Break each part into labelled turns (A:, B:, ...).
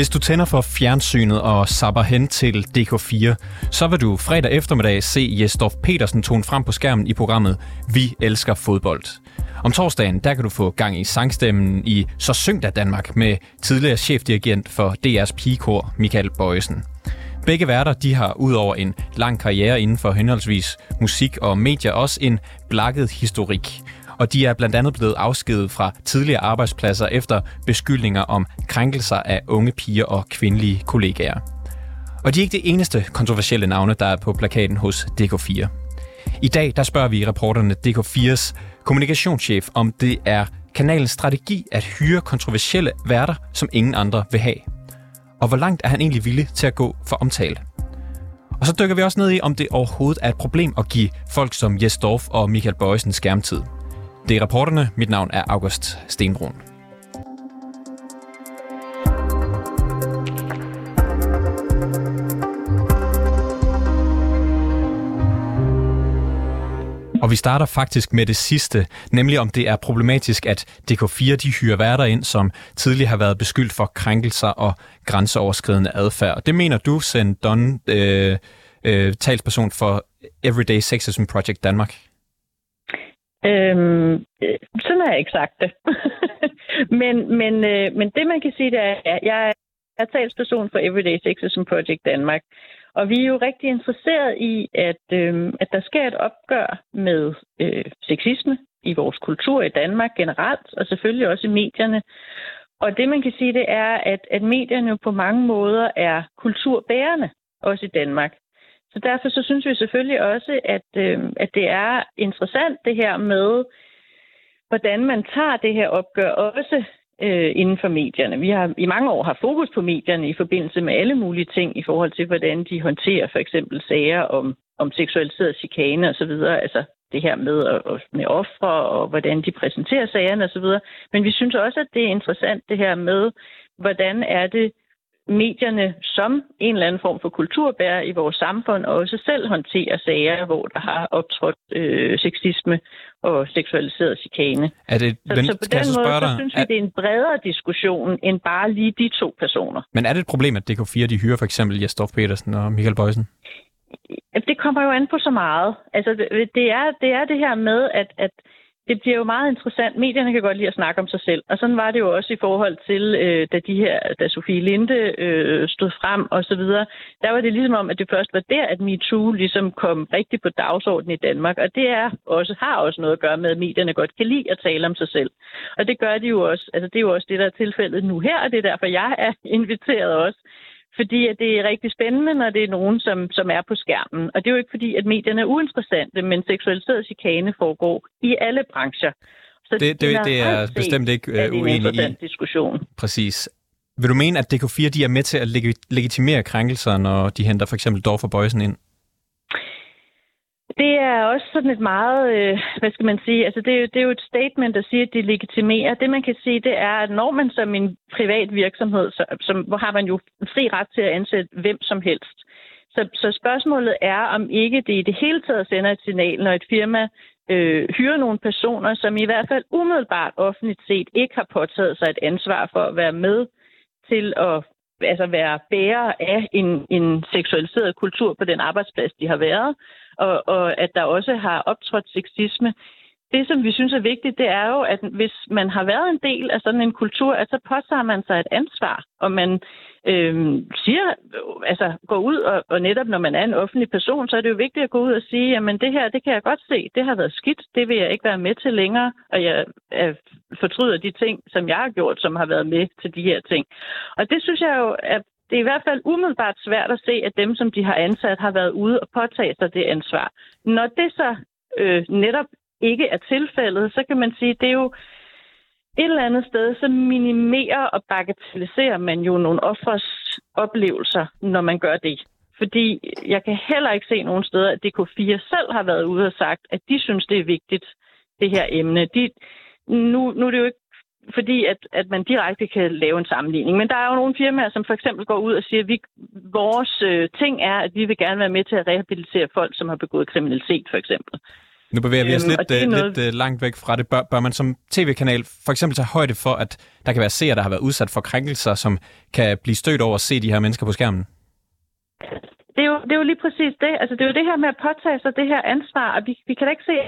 A: Hvis du tænder for fjernsynet og sapper hen til DK4, så vil du fredag eftermiddag se Jesdorf Petersen tone frem på skærmen i programmet Vi elsker fodbold. Om torsdagen, der kan du få gang i sangstemmen i Så syng der Danmark med tidligere chefdirigent for DR's pigekor Michael Bøjesen. Begge værter de har udover en lang karriere inden for henholdsvis musik og medier også en blakket historik og de er blandt andet blevet afskedet fra tidligere arbejdspladser efter beskyldninger om krænkelser af unge piger og kvindelige kollegaer. Og de er ikke det eneste kontroversielle navne, der er på plakaten hos DK4. I dag der spørger vi reporterne DK4's kommunikationschef, om det er kanalens strategi at hyre kontroversielle værter, som ingen andre vil have. Og hvor langt er han egentlig villig til at gå for omtale? Og så dykker vi også ned i, om det overhovedet er et problem at give folk som Jes Dorf og Michael Bøjsen skærmtid. Det er reporterne. Mit navn er August Stenbrun. Og vi starter faktisk med det sidste, nemlig om det er problematisk, at DK4 de hyrer værter ind, som tidligere har været beskyldt for krænkelser og grænseoverskridende adfærd. Det mener du, Send Don, øh, øh, talsperson for Everyday Sexism Project Danmark?
B: Øhm, øh, sådan har jeg ikke sagt det. men, men, øh, men det, man kan sige, det er, at jeg er talsperson for Everyday Sexism Project Danmark. Og vi er jo rigtig interesseret i, at, øh, at der sker et opgør med øh, sexisme i vores kultur i Danmark generelt, og selvfølgelig også i medierne. Og det, man kan sige, det er, at, at medierne på mange måder er kulturbærende, også i Danmark. Så derfor så synes vi selvfølgelig også, at, øh, at det er interessant det her med, hvordan man tager det her opgør også øh, inden for medierne. Vi har i mange år haft fokus på medierne i forbindelse med alle mulige ting i forhold til, hvordan de håndterer for eksempel sager om, om seksualiseret chikane osv., altså det her med, med ofre og hvordan de præsenterer sagerne osv. Men vi synes også, at det er interessant det her med, hvordan er det, medierne som en eller anden form for kulturbærer i vores samfund også selv håndterer sager, hvor der har optrådt øh, sexisme og seksualiseret chikane.
A: Er det,
B: så, men, så på den måde dig, så synes vi, er, det er en bredere diskussion end bare lige de to personer.
A: Men er det et problem, at DK4 de hyrer for eksempel Jesdorf Petersen og Michael Bøjsen?
B: Det kommer jo an på så meget. Altså, det er det, er det her med, at, at det bliver jo meget interessant. Medierne kan godt lide at snakke om sig selv. Og sådan var det jo også i forhold til, øh, da, de her, da Sofie Linde øh, stod frem og så videre. Der var det ligesom om, at det først var der, at MeToo ligesom kom rigtig på dagsordenen i Danmark. Og det er også, har også noget at gøre med, at medierne godt kan lide at tale om sig selv. Og det gør de jo også. Altså, det er jo også det, der er tilfældet nu her, og det er derfor, jeg er inviteret også fordi at det er rigtig spændende, når det er nogen, som, som er på skærmen. Og det er jo ikke fordi, at medierne er uinteressante, men seksualiseret chikane foregår i alle brancher.
A: Så det, det, det, det er bestemt ikke uh, uenig i.
B: diskussion.
A: Præcis. Vil du mene, at DK4 de er med til at legitimere krænkelser, når de henter for eksempel Dorf og Bøjsen ind?
B: Det er også sådan et meget, øh, hvad skal man sige, altså det er, jo, det er jo et statement, der siger, at det legitimerer. Det man kan sige, det er, at når man som en privat virksomhed, så, som, hvor har man jo fri ret til at ansætte hvem som helst. Så, så spørgsmålet er, om ikke det i det hele taget sender et signal, når et firma øh, hyrer nogle personer, som i hvert fald umiddelbart offentligt set ikke har påtaget sig et ansvar for at være med til at altså være bærer af en, en seksualiseret kultur på den arbejdsplads, de har været, og, og at der også har optrådt sexisme. Det, som vi synes er vigtigt, det er jo, at hvis man har været en del af sådan en kultur, at så påtager man sig et ansvar, og man øh, siger, altså går ud, og, og netop når man er en offentlig person, så er det jo vigtigt at gå ud og sige, jamen det her, det kan jeg godt se, det har været skidt, det vil jeg ikke være med til længere, og jeg, jeg fortryder de ting, som jeg har gjort, som har været med til de her ting. Og det synes jeg jo er det er i hvert fald umiddelbart svært at se, at dem, som de har ansat, har været ude og påtage sig det ansvar. Når det så øh, netop ikke er tilfældet, så kan man sige, at det er jo et eller andet sted, så minimerer og bagatelliserer man jo nogle offers oplevelser, når man gør det. Fordi jeg kan heller ikke se nogen steder, at DK4 selv har været ude og sagt, at de synes, det er vigtigt, det her emne. De, nu, nu er det jo ikke fordi, at, at man direkte kan lave en sammenligning. Men der er jo nogle firmaer, som for eksempel går ud og siger, at vi, vores øh, ting er, at vi vil gerne være med til at rehabilitere folk, som har begået kriminalitet, for eksempel.
A: Nu bevæger vi os øhm, lidt, uh, noget... lidt uh, langt væk fra det. Bør, bør man som tv-kanal for eksempel tage højde for, at der kan være seere, der har været udsat for krænkelser, som kan blive stødt over at se de her mennesker på skærmen?
B: Det er, jo, det er jo lige præcis det. Altså, det er jo det her med at påtage sig det her ansvar, og vi, vi kan da ikke se,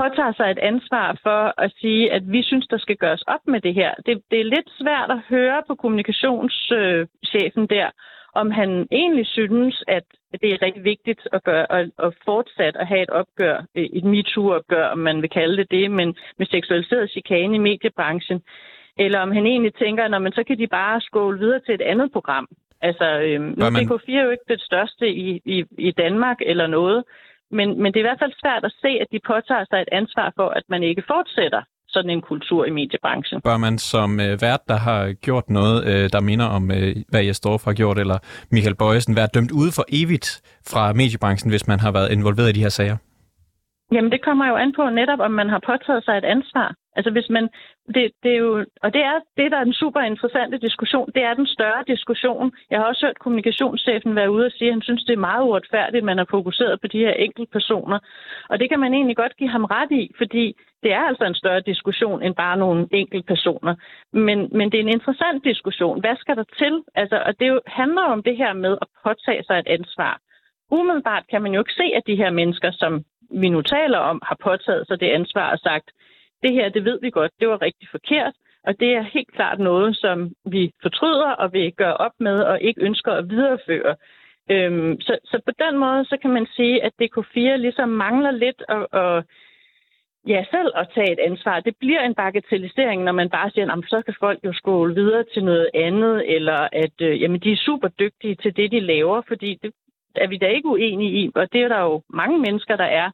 B: påtager sig et ansvar for at sige, at vi synes, der skal gøres op med det her. Det, det er lidt svært at høre på kommunikationschefen der, om han egentlig synes, at det er rigtig vigtigt at, gøre, at, at fortsat at have et opgør, et MeToo-opgør, om man vil kalde det det, men med seksualiseret chikane i mediebranchen. Eller om han egentlig tænker, at så kan de bare skåle videre til et andet program. Altså, øhm, nu er DK4 jo ikke det største i, i, i Danmark eller noget, men, men det er i hvert fald svært at se, at de påtager sig et ansvar for, at man ikke fortsætter sådan en kultur i mediebranchen.
A: Bør man som øh, vært, der har gjort noget, øh, der minder om, øh, hvad jeg står har gjort, eller Michael Bøjesen, være dømt ude for evigt fra mediebranchen, hvis man har været involveret i de her sager?
B: Jamen, det kommer jo an på netop, om man har påtaget sig et ansvar. Altså hvis man, det, det er jo, og det er det, der er den super interessante diskussion, det er den større diskussion. Jeg har også hørt kommunikationschefen være ude og sige, at han synes, det er meget uretfærdigt, at man har fokuseret på de her enkelte personer. Og det kan man egentlig godt give ham ret i, fordi det er altså en større diskussion end bare nogle enkelte personer. Men, men det er en interessant diskussion. Hvad skal der til? Altså, og det jo, handler om det her med at påtage sig et ansvar. Umiddelbart kan man jo ikke se, at de her mennesker, som vi nu taler om, har påtaget sig det ansvar og sagt, det her, det ved vi godt, det var rigtig forkert, og det er helt klart noget, som vi fortryder og vil gøre op med og ikke ønsker at videreføre. Øhm, så, så på den måde, så kan man sige, at DK4 ligesom mangler lidt at, at ja, selv at tage et ansvar. Det bliver en bagatellisering, når man bare siger, at så kan folk jo skåle videre til noget andet, eller at øh, jamen, de er super dygtige til det, de laver, fordi det er vi da ikke uenige i, og det er der jo mange mennesker, der er.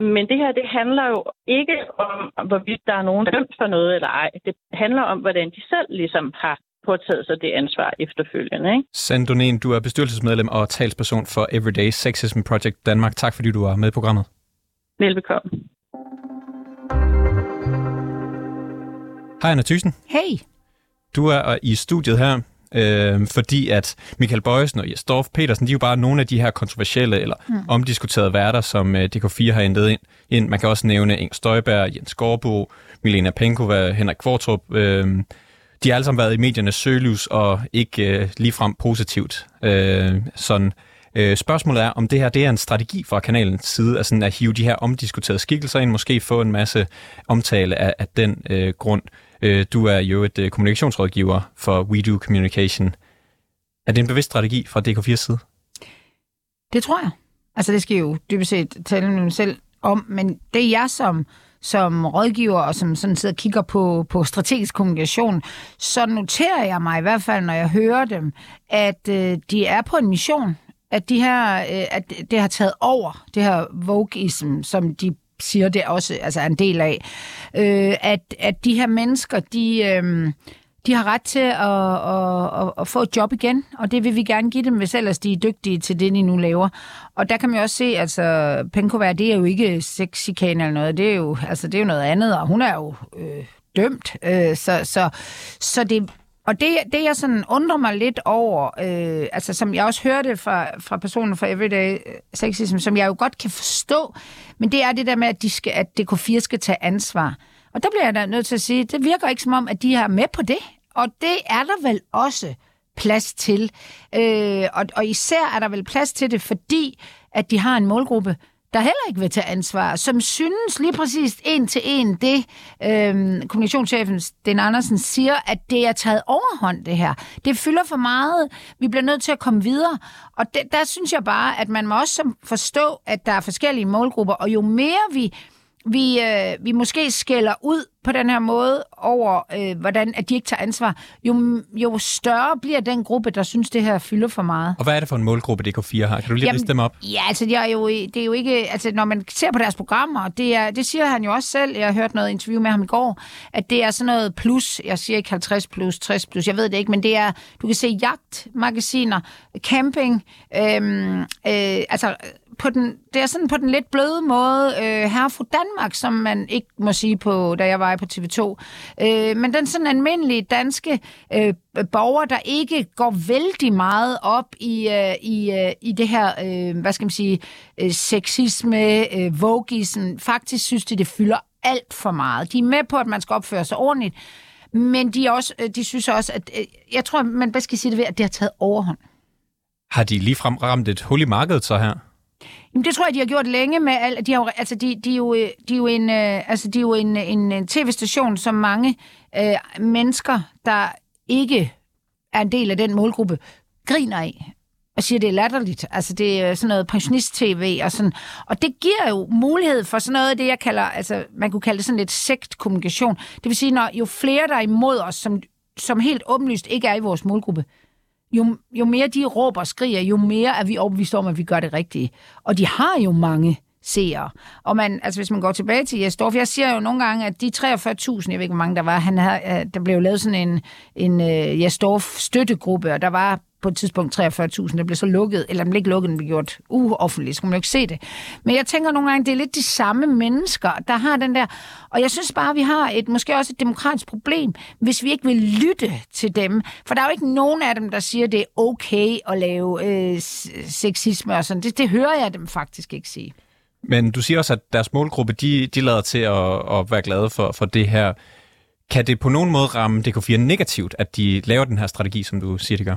B: Men det her, det handler jo ikke om, hvorvidt der er nogen dømt for noget eller ej. Det handler om, hvordan de selv ligesom har påtaget sig det ansvar efterfølgende. Ikke?
A: Sandonen, du er bestyrelsesmedlem og talsperson for Everyday Sexism Project Danmark. Tak fordi du var med i programmet.
B: Velbekomme.
A: Hej Anna Thyssen.
C: Hej.
A: Du er i studiet her øh, fordi at Michael Bøjsen og Jesdorf Petersen, de er jo bare nogle af de her kontroversielle eller mm. omdiskuterede værter, som øh, DK4 har hentet ind, ind. Man kan også nævne Ing Støjberg, Jens Gårdbo, Milena Penkova, Henrik Kvartrup. Øh, de har alle sammen været i mediernes søgelys og ikke øh, ligefrem positivt. Øh, sådan. Øh, spørgsmålet er, om det her det er en strategi fra kanalens side, altså at hive de her omdiskuterede skikkelser ind, måske få en masse omtale af, af den øh, grund. Øh, du er jo et øh, kommunikationsrådgiver for WeDo Communication. Er det en bevidst strategi fra DK4's side?
C: Det tror jeg. Altså det skal jo dybest set tale med selv om, men det er jeg som, som rådgiver og som sådan sidder og kigger på, på strategisk kommunikation, så noterer jeg mig i hvert fald, når jeg hører dem, at øh, de er på en mission at de her, øh, at det har taget over, det her vogueism, som de siger det også altså en del af, øh, at, at de her mennesker, de, øh, de har ret til at, at, at, at få et job igen, og det vil vi gerne give dem, hvis ellers de er dygtige til det, de nu laver. Og der kan man jo også se, altså Penkova, det er jo ikke sexchikane eller noget, det er jo, altså, det er jo noget andet, og hun er jo øh, dømt. Øh, så, så, så det, og det, det, jeg sådan undrer mig lidt over, øh, altså som jeg også hørte fra, fra personen fra Everyday øh, Sexism, som jeg jo godt kan forstå, men det er det der med, at, de skal, at DK4 skal tage ansvar. Og der bliver jeg da nødt til at sige, det virker ikke som om, at de er med på det. Og det er der vel også plads til. Øh, og, og især er der vel plads til det, fordi at de har en målgruppe, der heller ikke vil tage ansvar, som synes lige præcis en til en det, øhm, kommunikationschefen Den Andersen siger, at det er taget overhånd, det her. Det fylder for meget. Vi bliver nødt til at komme videre. Og det, der synes jeg bare, at man må også forstå, at der er forskellige målgrupper, og jo mere vi vi, øh, vi måske skælder ud på den her måde over, øh, hvordan at de ikke tager ansvar, jo, jo større bliver den gruppe, der synes, det her fylder for meget.
A: Og hvad er det for en målgruppe, DK4 har? Kan du lige Jamen, dem op?
C: Ja, altså, det er, jo, det er jo ikke... Altså, når man ser på deres programmer, det, er, det siger han jo også selv, jeg har hørt noget interview med ham i går, at det er sådan noget plus, jeg siger ikke 50 plus, 60 plus, jeg ved det ikke, men det er, du kan se jagtmagasiner, camping, øhm, øh, altså på den, det er sådan på den lidt bløde måde øh, her fra Danmark, som man ikke må sige på, da jeg var på TV2. Øh, men den sådan almindelige danske øh, borger, der ikke går vældig meget op i, øh, i, øh, i det her, øh, hvad skal man sige, øh, sexisme, øh, vogisen, faktisk synes de, det fylder alt for meget. De er med på, at man skal opføre sig ordentligt, men de, også, øh, de synes også, at øh, jeg tror, man bedst skal sige det ved, at det har taget overhånd.
A: Har de ligefrem ramt et hul i markedet så her?
C: Jamen, det tror jeg, de har gjort længe med al... De, har, altså, de, de, er jo, øh, de er jo en, øh, altså, de er jo en, en tv-station, som mange øh, mennesker, der ikke er en del af den målgruppe, griner af og siger, det er latterligt. Altså, det er sådan noget pensionist-tv og sådan. Og det giver jo mulighed for sådan noget af det, jeg kalder, altså, man kunne kalde det sådan lidt sektkommunikation. Det vil sige, når jo flere, der er imod os, som, som helt åbenlyst ikke er i vores målgruppe, jo, jo mere de råber og skriger, jo mere er vi overbevist om, at vi gør det rigtige. Og de har jo mange seere. Og man, altså hvis man går tilbage til Jesdorf, jeg siger jo nogle gange, at de 43.000, jeg ved ikke, hvor mange der var, han havde, øh, der blev lavet sådan en, en øh, uh, Jesdorf støttegruppe, og der var på et tidspunkt 43.000, der blev så lukket, eller den blev ikke lukket, den blev gjort uoffentligt, så kunne man jo ikke se det. Men jeg tænker nogle gange, det er lidt de samme mennesker, der har den der, og jeg synes bare, vi har et, måske også et demokratisk problem, hvis vi ikke vil lytte til dem. For der er jo ikke nogen af dem, der siger, det er okay at lave øh, sexisme og sådan. Det, det hører jeg dem faktisk ikke sige.
A: Men du siger også, at deres målgruppe, de, de lader til at, at være glade for, for det her. Kan det på nogen måde ramme DK4 negativt, at de laver den her strategi, som du siger, de gør?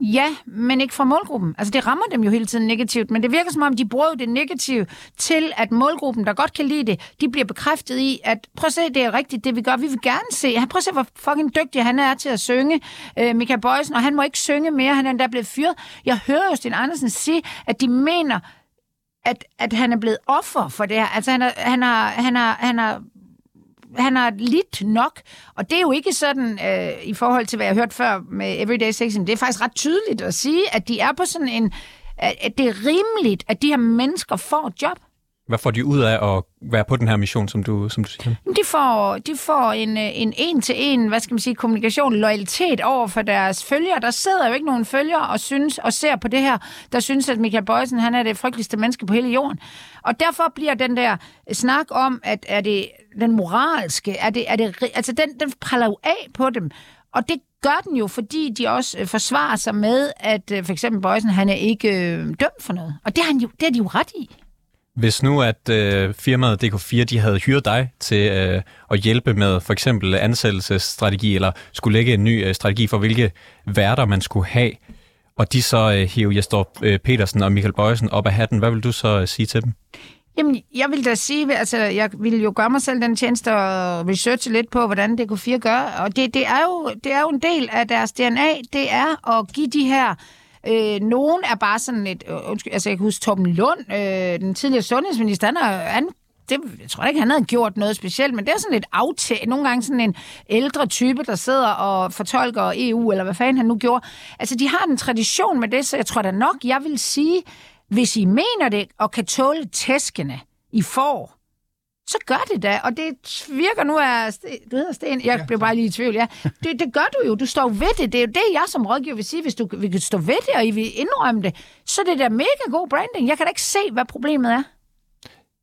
C: Ja, men ikke fra målgruppen. Altså det rammer dem jo hele tiden negativt, men det virker som om, de bruger det negative til, at målgruppen, der godt kan lide det, de bliver bekræftet i, at prøv at se, det er rigtigt, det vi gør. Vi vil gerne se. Prøv at se, hvor fucking dygtig han er til at synge. Øh, Michael Bøjsen, og han må ikke synge mere, han er endda blevet fyret. Jeg hører jo Sten Andersen sige, at de mener, at, at han er blevet offer for det her. Altså han, har, han, har, han, har, han har han har lidt nok, og det er jo ikke sådan, øh, i forhold til, hvad jeg har hørt før med Everyday Sexing, det er faktisk ret tydeligt at sige, at de er på sådan en, at det er rimeligt, at de her mennesker får job.
A: Hvad får de ud af at være på den her mission, som du, som du siger?
C: De får, de får en, øh, en en-til-en, hvad skal man sige, kommunikation, loyalitet over for deres følgere. Der sidder jo ikke nogen følgere og synes og ser på det her, der synes, at Michael Bøjsen, han er det frygteligste menneske på hele jorden. Og derfor bliver den der snak om, at er det den moralske, er det, er det, altså den, den praller jo af på dem. Og det gør den jo, fordi de også øh, forsvarer sig med, at øh, for eksempel Bøjsen, han er ikke øh, dømt for noget. Og det har, han jo, det har de jo ret i.
A: Hvis nu, at øh, firmaet DK4 de havde hyret dig til øh, at hjælpe med for eksempel ansættelsesstrategi, eller skulle lægge en ny øh, strategi for, hvilke værter man skulle have, og de så øh, hæve Jesper øh, Petersen og Michael Bøjsen op af hatten, hvad vil du så øh, sige til dem?
C: Jamen, jeg vil da sige, altså, jeg vil jo gøre mig selv den tjeneste og researche lidt på, hvordan DK4 gør, og det, det, er jo, det er jo en del af deres DNA, det er at give de her Øh, nogen er bare sådan et... Øh, undskyld, altså jeg kan huske Torben Lund, øh, den tidligere sundhedsminister, han, er, han det, jeg tror ikke, han havde gjort noget specielt, men det er sådan lidt aftag. Nogle gange sådan en ældre type, der sidder og fortolker EU, eller hvad fanden han nu gjorde. Altså, de har en tradition med det, så jeg tror da nok, jeg vil sige, hvis I mener det, og kan tåle tæskene, I får, så gør det da. Og det virker nu af... Du hedder Sten? Jeg blev bare lige i tvivl, ja. Det, det gør du jo. Du står ved det. Det er jo det, jeg som rådgiver vil sige. Hvis du vil stå ved det, og I vil indrømme det, så det er da mega god branding. Jeg kan da ikke se, hvad problemet er.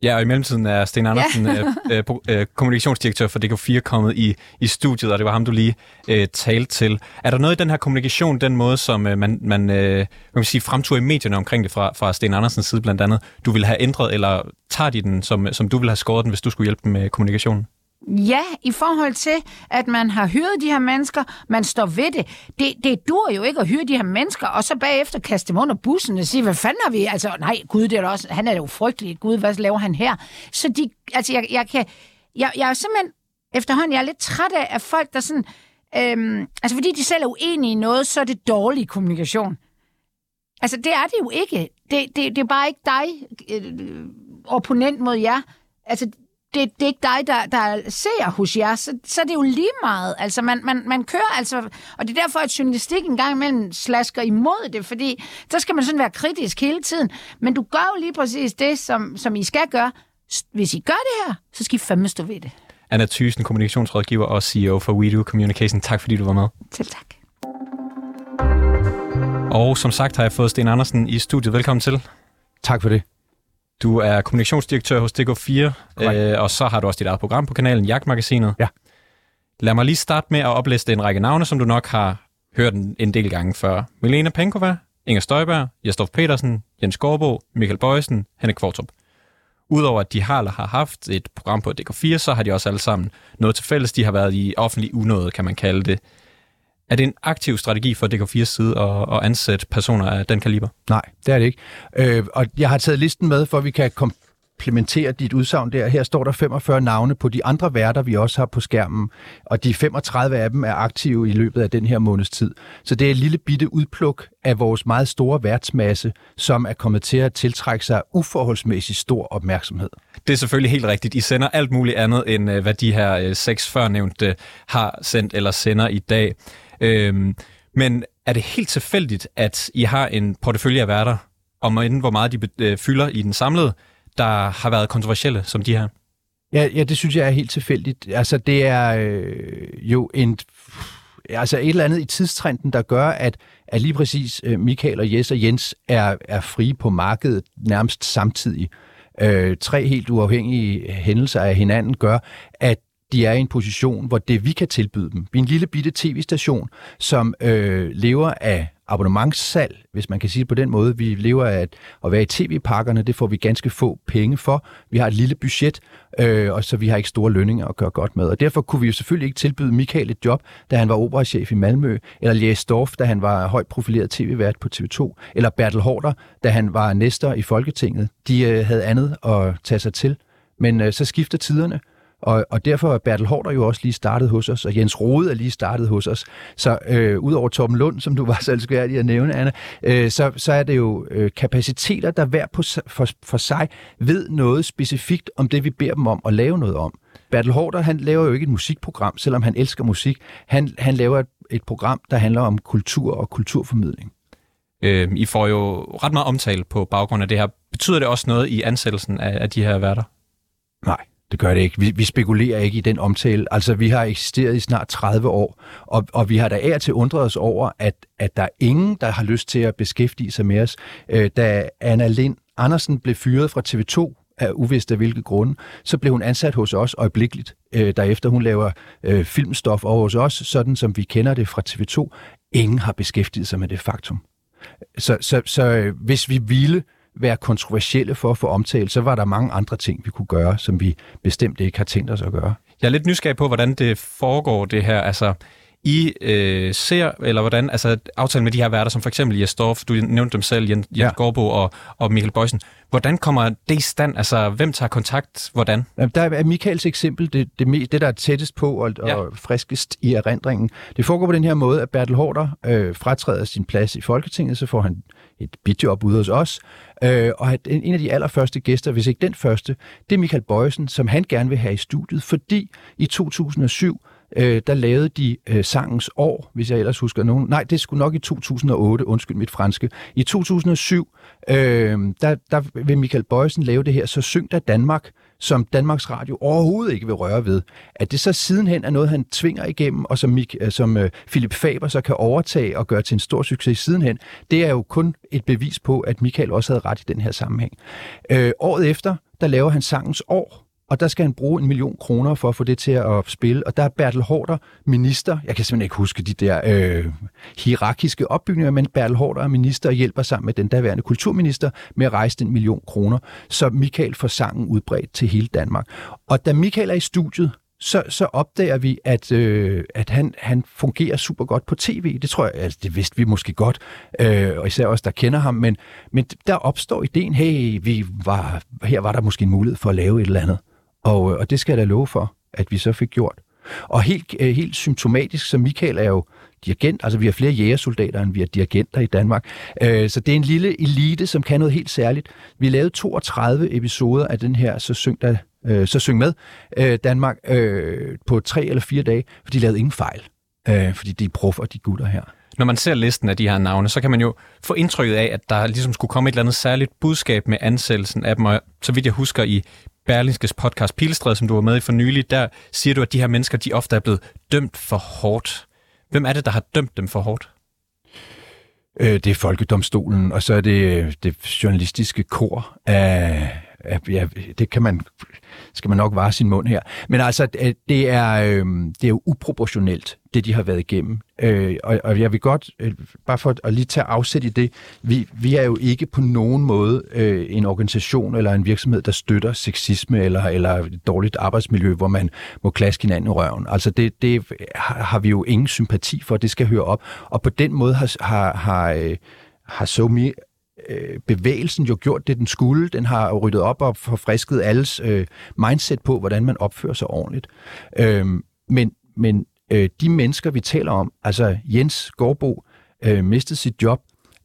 A: Ja, og i mellemtiden er Sten Andersen, ja. øh, øh, øh, kommunikationsdirektør for DK4, kommet i, i studiet, og det var ham, du lige øh, talte til. Er der noget i den her kommunikation, den måde, som øh, man, man, øh, man kan sige, fremtog i medierne omkring det fra, fra Sten Andersens side blandt andet, du vil have ændret, eller tager de den, som, som du vil have skåret den, hvis du skulle hjælpe dem med kommunikationen?
C: Ja, i forhold til, at man har hyret de her mennesker, man står ved det. Det, det dur jo ikke at hyre de her mennesker, og så bagefter kaste dem under bussen og sige, hvad fanden har vi? Altså, nej, Gud, det er også, han er jo frygtelig. Gud, hvad laver han her? Så de, altså, jeg, jeg kan, jeg, jeg er simpelthen, efterhånden, jeg er lidt træt af, at folk, der sådan, øhm, altså fordi de selv er uenige i noget, så er det dårlig kommunikation. Altså, det er det jo ikke. Det, det, det er bare ikke dig, øh, opponent mod jer. Altså, det, det er ikke dig, der, der ser hos jer, så, så er det jo lige meget. Altså, man, man, man kører altså... Og det er derfor, at journalistik en gang imellem slasker imod det, fordi så skal man sådan være kritisk hele tiden. Men du gør jo lige præcis det, som, som I skal gøre. Hvis I gør det her, så skal I fandme stå ved det.
A: Anna Thysen, kommunikationsrådgiver og CEO for WeDo Communication. Tak fordi du var med.
C: Selv tak.
A: Og som sagt har jeg fået Sten Andersen i studiet. Velkommen til.
D: Tak for det.
A: Du er kommunikationsdirektør hos DK4, øh, og så har du også dit eget program på kanalen, Jagtmagasinet.
D: Ja.
A: Lad mig lige starte med at opliste en række navne, som du nok har hørt en, en del gange før. Milena Penkova, Inger Støjberg, Jesdorf Petersen, Jens Gårdbo, Michael Bøjsen, Henrik Kvartrup. Udover at de har har haft et program på DK4, så har de også alle sammen noget til fælles. De har været i offentlig unåde, kan man kalde det. Er det en aktiv strategi for DK4's side at, at ansætte personer af den kaliber?
D: Nej, det er det ikke. Øh, og jeg har taget listen med, for at vi kan komplementere dit udsagn der. Her står der 45 navne på de andre værter, vi også har på skærmen, og de 35 af dem er aktive i løbet af den her måneds tid. Så det er et lille bitte udpluk af vores meget store værtsmasse, som er kommet til at tiltrække sig uforholdsmæssigt stor opmærksomhed.
A: Det er selvfølgelig helt rigtigt. I sender alt muligt andet, end øh, hvad de her øh, seks førnævnte har sendt eller sender i dag. Øhm, men er det helt tilfældigt, at I har en portefølje af værter, om inden hvor meget de øh, fylder i den samlede, der har været kontroversielle som de her?
D: Ja, ja det synes jeg er helt tilfældigt. Altså, det er øh, jo en, altså et eller andet i tidstrenden, der gør, at, at lige præcis øh, Michael og Jes og Jens er, er frie på markedet nærmest samtidig. Øh, tre helt uafhængige hændelser af hinanden gør, at de er i en position, hvor det vi kan tilbyde dem. Vi er en lille bitte tv-station, som øh, lever af abonnementssalg, hvis man kan sige det på den måde. Vi lever af at, at være i tv-pakkerne, det får vi ganske få penge for. Vi har et lille budget, øh, og så vi har ikke store lønninger at gøre godt med. Og derfor kunne vi jo selvfølgelig ikke tilbyde Michael et job, da han var operachef i Malmø, eller Jes Storff, da han var højt profileret tv-vært på TV2, eller Bertel Hårder, da han var næster i Folketinget. De øh, havde andet at tage sig til. Men øh, så skifter tiderne, og, og derfor er Bertel Hårder jo også lige startet hos os, og Jens Rode er lige startet hos os. Så øh, udover Torben Lund, som du var så elskværdig at nævne, Anna, øh, så, så er det jo øh, kapaciteter, der hver på, for, for sig ved noget specifikt om det, vi beder dem om at lave noget om. Bertel Hårder, han laver jo ikke et musikprogram, selvom han elsker musik. Han, han laver et, et program, der handler om kultur og kulturformidling.
A: Øh, I får jo ret meget omtale på baggrund af det her. Betyder det også noget i ansættelsen af, af de her værter?
D: Nej. Det gør det ikke. Vi, vi spekulerer ikke i den omtale. Altså, vi har eksisteret i snart 30 år, og, og vi har da af til undret os over, at, at der er ingen, der har lyst til at beskæftige sig med os. Øh, da Anna Lind Andersen blev fyret fra TV2 af uvist af hvilke grunde, så blev hun ansat hos os øjeblikkeligt, øh, derefter hun laver øh, filmstof over hos os, sådan som vi kender det fra TV2. Ingen har beskæftiget sig med det faktum. Så, så, så øh, hvis vi ville være kontroversielle for at få omtale, så var der mange andre ting, vi kunne gøre, som vi bestemt ikke har tænkt os at gøre.
A: Jeg er lidt nysgerrig på, hvordan det foregår, det her. Altså, i øh, ser, eller hvordan, altså aftalen med de her værter, som for eksempel Jes Dorf, du nævnte dem selv, Jens, ja. Gårdbo og, og Michael Bøjsen. Hvordan kommer det i stand? Altså, hvem tager kontakt? Hvordan?
D: Der er Michaels eksempel, det, det, det der er tættest på og, ja. og friskest i erindringen. Det foregår på den her måde, at Bertel Hårder øh, fratræder sin plads i Folketinget, så får han et bidjob ude hos os. Øh, og at en af de allerførste gæster, hvis ikke den første, det er Michael Bøjsen, som han gerne vil have i studiet, fordi i 2007, øh, der lavede de øh, sangens år, hvis jeg ellers husker nogen. Nej, det skulle nok i 2008, undskyld mit franske. I 2007, øh, der, der vil Michael Bøjsen lave det her, så syng der Danmark, som Danmarks Radio overhovedet ikke vil røre ved. At det så sidenhen er noget, han tvinger igennem, og som, Mik, øh, som øh, Philip Faber så kan overtage og gøre til en stor succes sidenhen, det er jo kun et bevis på, at Michael også havde ret i den her sammenhæng. Øh, året efter, der laver han sangens år, og der skal han bruge en million kroner for at få det til at spille. Og der er Bertel Hårder minister. Jeg kan simpelthen ikke huske de der øh, hierarkiske opbygninger, men Bertel Hårder er minister og hjælper sammen med den daværende kulturminister med at rejse den million kroner, så Michael får sangen udbredt til hele Danmark. Og da Michael er i studiet, så, så opdager vi, at, øh, at han, han fungerer super godt på tv. Det tror jeg, altså, det vidste vi måske godt, øh, og især os, der kender ham. Men, men der opstår ideen, hey, vi var, her var der måske en mulighed for at lave et eller andet. Og, øh, og det skal jeg da love for, at vi så fik gjort. Og helt, øh, helt symptomatisk, så Michael er jo dirigent, altså vi har flere jægersoldater, end vi har dirigenter i Danmark. Øh, så det er en lille elite, som kan noget helt særligt. Vi lavede 32 episoder af den her Så Syng, der, så syng med Danmark på tre eller fire dage, for de lavede ingen fejl. fordi de er prof og de gutter her.
A: Når man ser listen af de her navne, så kan man jo få indtrykket af, at der ligesom skulle komme et eller andet særligt budskab med ansættelsen af dem. Og så vidt jeg husker i Berlingskes podcast Pilstred, som du var med i for nylig, der siger du, at de her mennesker, de ofte er blevet dømt for hårdt. Hvem er det, der har dømt dem for hårdt?
D: Øh, det er Folkedomstolen, og så er det øh, det journalistiske kor af ja, det kan man skal man nok vare sin mund her. Men altså, det er, øh, det er jo uproportionelt, det de har været igennem. Øh, og, og jeg vil godt, øh, bare for at lige tage afsæt i det, vi, vi er jo ikke på nogen måde øh, en organisation eller en virksomhed, der støtter sexisme eller, eller et dårligt arbejdsmiljø, hvor man må klaske hinanden i røven. Altså det, det har, vi jo ingen sympati for, det skal høre op. Og på den måde har, har, har, øh, har SoMe øh, bevægelsen jo gjort det, den skulle. Den har ryddet op og forfrisket alles øh, mindset på, hvordan man opfører sig ordentligt. Øh, men men øh, de mennesker, vi taler om, altså Jens Gårdbo, øh, mistede sit job,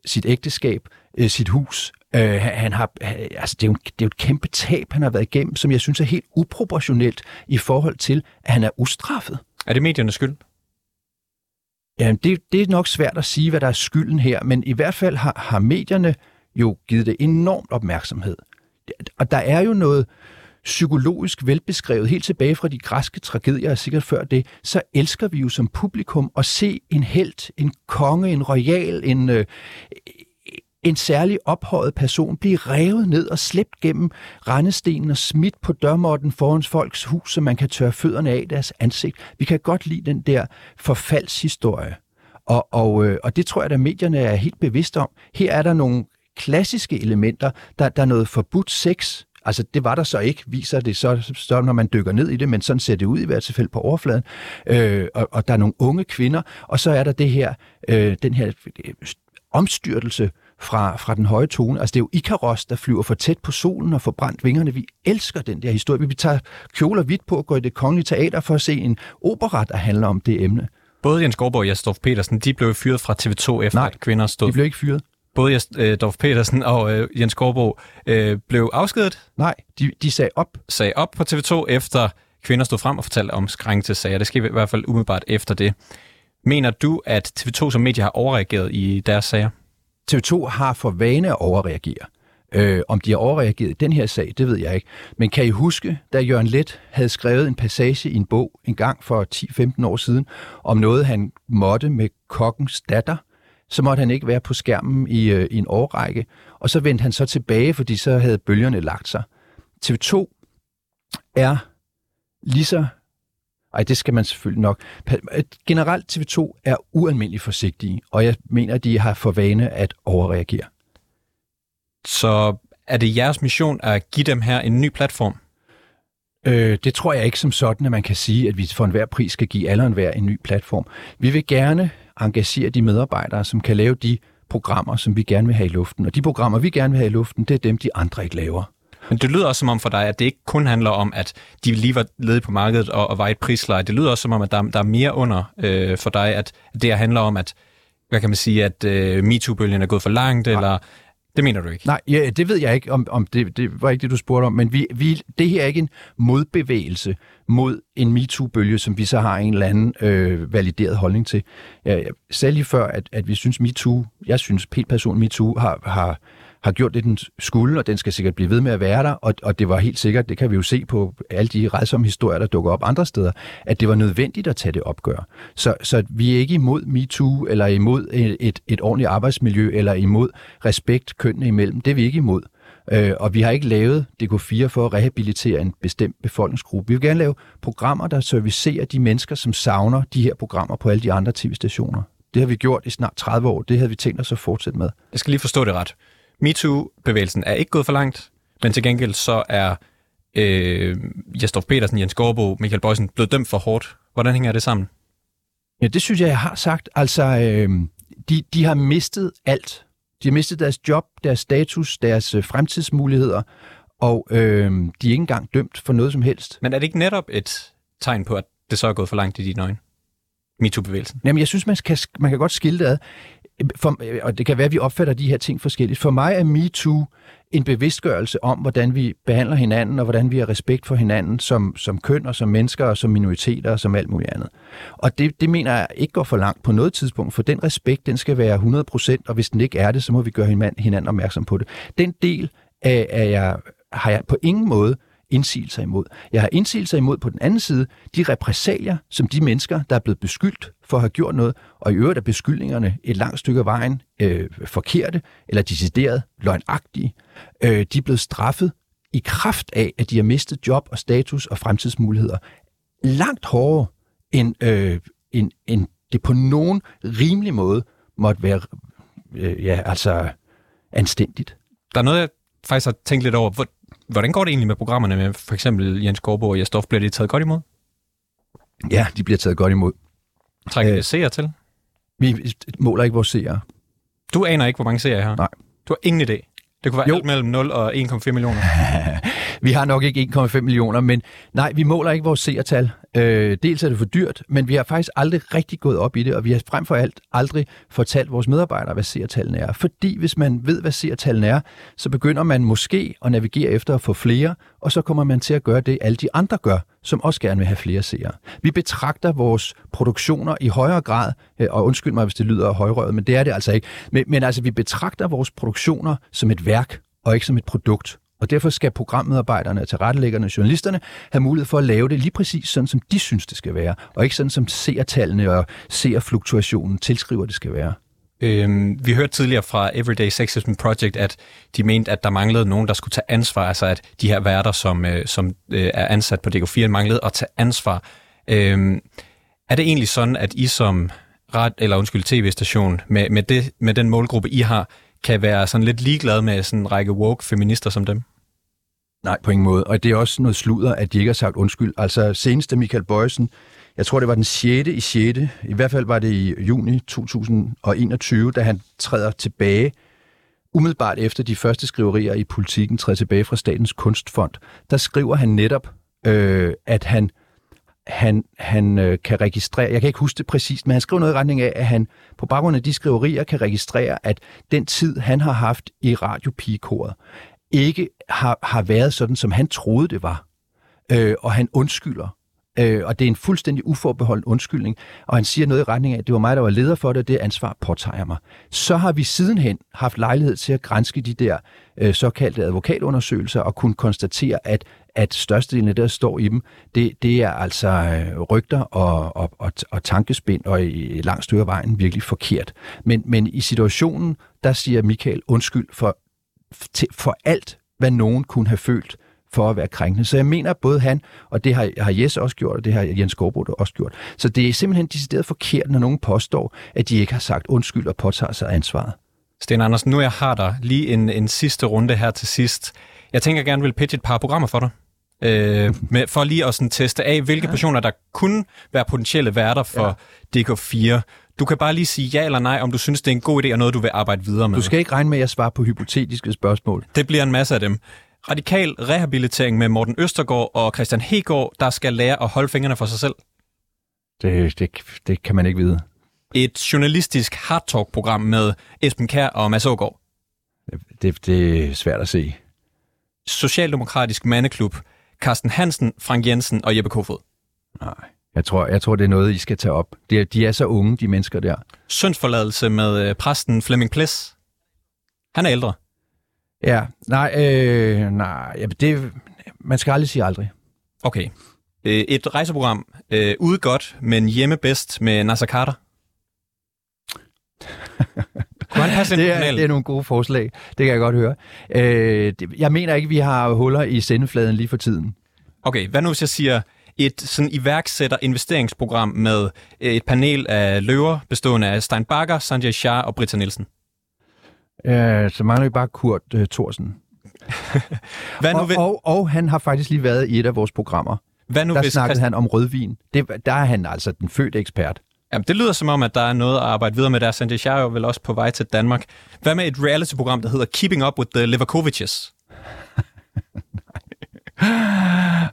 D: sit ægteskab, øh, sit hus. Øh, han har, altså det, er jo, det er jo et kæmpe tab, han har været igennem, som jeg synes er helt uproportionelt i forhold til, at han er ustraffet.
A: Er det mediernes skyld?
D: Ja, det, det er nok svært at sige, hvad der er skylden her, men i hvert fald har, har medierne jo givet det enormt opmærksomhed. Og der er jo noget psykologisk velbeskrevet, helt tilbage fra de græske tragedier, og sikkert før det, så elsker vi jo som publikum at se en held, en konge, en royal, en, øh, en særlig ophøjet person blive revet ned og slæbt gennem rendestenen og smidt på dørmåtten foran folks hus, så man kan tørre fødderne af deres ansigt. Vi kan godt lide den der forfaldshistorie. Og, og, øh, og det tror jeg, at medierne er helt bevidste om. Her er der nogle klassiske elementer. Der, der er noget forbudt sex, Altså, det var der så ikke, viser det så, så, når man dykker ned i det, men sådan ser det ud i hvert fald på overfladen. Øh, og, og der er nogle unge kvinder, og så er der det her, øh, den her øh, omstyrtelse fra, fra den høje tone. Altså, det er jo Ikaros, der flyver for tæt på solen og får brændt vingerne. Vi elsker den der historie. Vi tager kjoler vidt på og går i det kongelige teater for at se en opera, der handler om det emne.
A: Både Jens Gårdborg og Jastof Petersen, de blev fyret fra TV2 efter,
D: Nej,
A: at kvinder stod...
D: de blev ikke fyret
A: både øh, Dorf Petersen og øh, Jens Gårdbo øh, blev afskedet.
D: Nej, de, de sagde op.
A: Sagde op på TV2 efter kvinder stod frem og fortalte om sager. Det skete i hvert fald umiddelbart efter det. Mener du, at TV2 som medie har overreageret i deres sager?
D: TV2 har for vane at overreagere. Øh, om de har overreageret i den her sag, det ved jeg ikke. Men kan I huske, da Jørgen Let havde skrevet en passage i en bog en gang for 10-15 år siden, om noget, han måtte med kokkens datter, så måtte han ikke være på skærmen i, øh, i en årrække. Og så vendte han så tilbage, fordi så havde bølgerne lagt sig. TV2 er lige så... Ej, det skal man selvfølgelig nok. Generelt TV2 er ualmindeligt forsigtige, og jeg mener, at de har for vane at overreagere.
A: Så er det jeres mission at give dem her en ny platform?
D: Øh, det tror jeg ikke som sådan, at man kan sige, at vi for enhver pris skal give alle enhver en ny platform. Vi vil gerne engagere de medarbejdere, som kan lave de programmer, som vi gerne vil have i luften. Og de programmer, vi gerne vil have i luften, det er dem, de andre ikke laver.
A: Men det lyder også som om for dig, at det ikke kun handler om, at de lige var ledige på markedet og, og var et prisleje. Det lyder også som om, at der, der er mere under øh, for dig, at det handler om, at hvad kan man sige, at øh, MeToo-bølgen er gået for langt, ja. eller det mener du ikke?
D: Nej, ja, det ved jeg ikke, om, om det, det var ikke det, du spurgte om, men vi, vi, det her er ikke en modbevægelse mod en MeToo-bølge, som vi så har en eller anden øh, valideret holdning til. Jeg, jeg sagde lige før, at, at vi synes MeToo, jeg synes helt person MeToo har, har har gjort det, den skulle, og den skal sikkert blive ved med at være der, og, og det var helt sikkert, det kan vi jo se på alle de redsomme historier, der dukker op andre steder, at det var nødvendigt at tage det opgør. Så, så vi er ikke imod MeToo, eller imod et, et, et ordentligt arbejdsmiljø, eller imod respekt kønnene imellem. Det er vi ikke imod. Øh, og vi har ikke lavet DK4 for at rehabilitere en bestemt befolkningsgruppe. Vi vil gerne lave programmer, der servicerer de mennesker, som savner de her programmer på alle de andre tv-stationer. Det har vi gjort i snart 30 år. Det havde vi tænkt os at fortsætte med.
A: Jeg skal lige forstå det ret. MeToo-bevægelsen er ikke gået for langt, men til gengæld så er øh, Jesdorf Petersen, Jens Gårdbo, Michael Bøjsen blevet dømt for hårdt. Hvordan hænger det sammen?
D: Ja, det synes jeg, jeg har sagt. Altså, øh, de, de har mistet alt. De har mistet deres job, deres status, deres øh, fremtidsmuligheder, og øh, de er ikke engang dømt for noget som helst.
A: Men er det ikke netop et tegn på, at det så er gået for langt i dine øjne? MeToo-bevægelsen?
D: Jamen, jeg synes, man kan, man kan godt skille det ad for, og det kan være, at vi opfatter de her ting forskelligt. For mig er MeToo en bevidstgørelse om, hvordan vi behandler hinanden, og hvordan vi har respekt for hinanden som, som køn og som mennesker og som minoriteter og som alt muligt andet. Og det, det mener jeg ikke går for langt på noget tidspunkt, for den respekt, den skal være 100%, og hvis den ikke er det, så må vi gøre hinanden opmærksom på det. Den del af, af jeg, har jeg på ingen måde indsigelser imod. Jeg har indsigelser imod på den anden side de repræsalier, som de mennesker, der er blevet beskyldt for at have gjort noget, og i øvrigt er beskyldningerne et langt stykke af vejen øh, forkerte eller decideret løgnagtige, øh, de er blevet straffet i kraft af, at de har mistet job og status og fremtidsmuligheder langt hårdere, end, øh, end, end det på nogen rimelig måde måtte være øh, ja, altså anstændigt.
A: Der er noget, jeg faktisk har tænkt lidt over. Hvordan går det egentlig med programmerne med for eksempel Jens Gårdbo og Jesdorf? Bliver de taget godt imod?
D: Ja, de bliver taget godt imod.
A: Trækker øh, seere til?
D: Vi måler ikke vores seere.
A: Du aner ikke, hvor mange seere jeg har?
D: Nej.
A: Du har ingen idé? Det kunne være jo. alt mellem 0 og 1,4 millioner.
D: vi har nok ikke 1,5 millioner, men nej, vi måler ikke vores seertal. Øh, dels er det for dyrt, men vi har faktisk aldrig rigtig gået op i det, og vi har frem for alt aldrig fortalt vores medarbejdere, hvad seertallene er. Fordi hvis man ved, hvad seertallene er, så begynder man måske at navigere efter at få flere, og så kommer man til at gøre det, alle de andre gør, som også gerne vil have flere seere. Vi betragter vores produktioner i højere grad, øh, og undskyld mig, hvis det lyder højrøret, men det er det altså ikke, men, men altså vi betragter vores produktioner som et værk, og ikke som et produkt. Og derfor skal programmedarbejderne, tilrettelæggerne, journalisterne have mulighed for at lave det lige præcis sådan, som de synes, det skal være, og ikke sådan, som seertallene og seerfluktuationen tilskriver, det skal være.
A: Øhm, vi hørte tidligere fra Everyday Sexism Project, at de mente, at der manglede nogen, der skulle tage ansvar, altså at de her værter, som, øh, som øh, er ansat på DK4, manglede at tage ansvar. Øhm, er det egentlig sådan, at I som ret, eller undskyld, tv-station, med, med, det, med den målgruppe, I har, kan være sådan lidt ligeglade med sådan en række woke feminister som dem?
D: Nej, på ingen måde. Og det er også noget sludder, at de ikke har sagt undskyld. Altså seneste Michael Bøjsen, jeg tror det var den 6. i 6. I hvert fald var det i juni 2021, da han træder tilbage umiddelbart efter de første skriverier i politikken træder tilbage fra Statens Kunstfond, der skriver han netop, øh, at han han, han øh, kan registrere, jeg kan ikke huske det præcist, men han skriver noget i retning af, at han på baggrund af de skriverier kan registrere, at den tid, han har haft i radiopigekoret, ikke har, har været sådan, som han troede, det var. Øh, og han undskylder. Øh, og det er en fuldstændig uforbeholden undskyldning. Og han siger noget i retning af, at det var mig, der var leder for det, og det ansvar påtager mig. Så har vi sidenhen haft lejlighed til at grænske de der øh, såkaldte advokatundersøgelser og kunne konstatere, at at størstedelen af det, der står i dem, det, det er altså øh, rygter og, og, og, og tankespind, og i langt stykke af vejen virkelig forkert. Men, men i situationen, der siger Michael undskyld for, for alt, hvad nogen kunne have følt for at være krænkende. Så jeg mener, at både han, og det har, har Jes også gjort, og det har Jens Gårdbo også gjort. Så det er simpelthen decideret forkert, når nogen påstår, at de ikke har sagt undskyld og påtager sig ansvaret.
A: Sten Andersen, nu jeg har der lige en, en sidste runde her til sidst. Jeg tænker, jeg gerne vil pitche et par programmer for dig. Øh, med, for lige at sådan teste af, hvilke ja. personer, der kunne være potentielle værter for ja. DK4. Du kan bare lige sige ja eller nej, om du synes, det er en god idé og noget, du vil arbejde videre med.
D: Du skal ikke regne med, at jeg svarer på hypotetiske spørgsmål.
A: Det bliver en masse af dem. Radikal rehabilitering med Morten Østergaard og Christian Hegård, der skal lære at holde fingrene for sig selv.
D: Det, det, det kan man ikke vide.
A: Et journalistisk hardtalk-program med Esben Kær og Mads Ågaard.
D: Det, det er svært at se.
A: Socialdemokratisk mandeklub Carsten Hansen, Frank Jensen og Jeppe Kofod?
D: Nej, jeg tror, jeg tror, det er noget, I skal tage op. De er, de er så unge, de mennesker der.
A: Søndsforladelse med øh, præsten Flemming Ples. Han er ældre.
D: Ja, nej, øh, nej, ja, det, man skal aldrig sige aldrig.
A: Okay. Øh, et rejseprogram, øh, ude godt, men hjemme bedst med Nasser Carter.
D: Kunne han passe det, er, det er nogle gode forslag. Det kan jeg godt høre. Øh, det, jeg mener ikke, vi har huller i sendefladen lige for tiden.
A: Okay, hvad nu hvis jeg siger et sådan iværksætter investeringsprogram med et panel af løver, bestående af Stein Bakker, Sanjay Shah og Britta Nielsen?
D: Øh, så mangler vi bare Kurt uh, Thorsen. Hvad nu og, og, og han har faktisk lige været i et af vores programmer. Hvad nu der hvis snakkede Christ... han om rødvin. Det, der er han altså den fødte ekspert.
A: Jamen, det lyder som om, at der er noget at arbejde videre med der. Sanjay Shah er vel også på vej til Danmark. Hvad med et reality-program, der hedder Keeping Up with the Leverkovic's?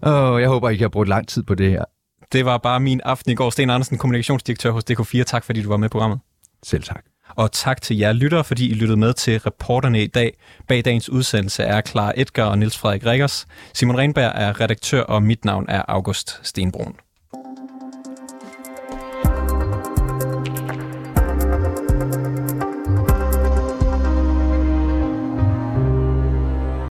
D: oh, jeg håber, I har brugt lang tid på det her.
A: Det var bare min aften i går. Sten Andersen, kommunikationsdirektør hos DK4. Tak, fordi du var med i programmet.
D: Selv tak.
A: Og tak til jer lyttere, fordi I lyttede med til reporterne i dag. Bag dagens udsendelse er Clara Edgar og Niels Frederik Rikkers. Simon Renberg er redaktør, og mit navn er August Stenbrun.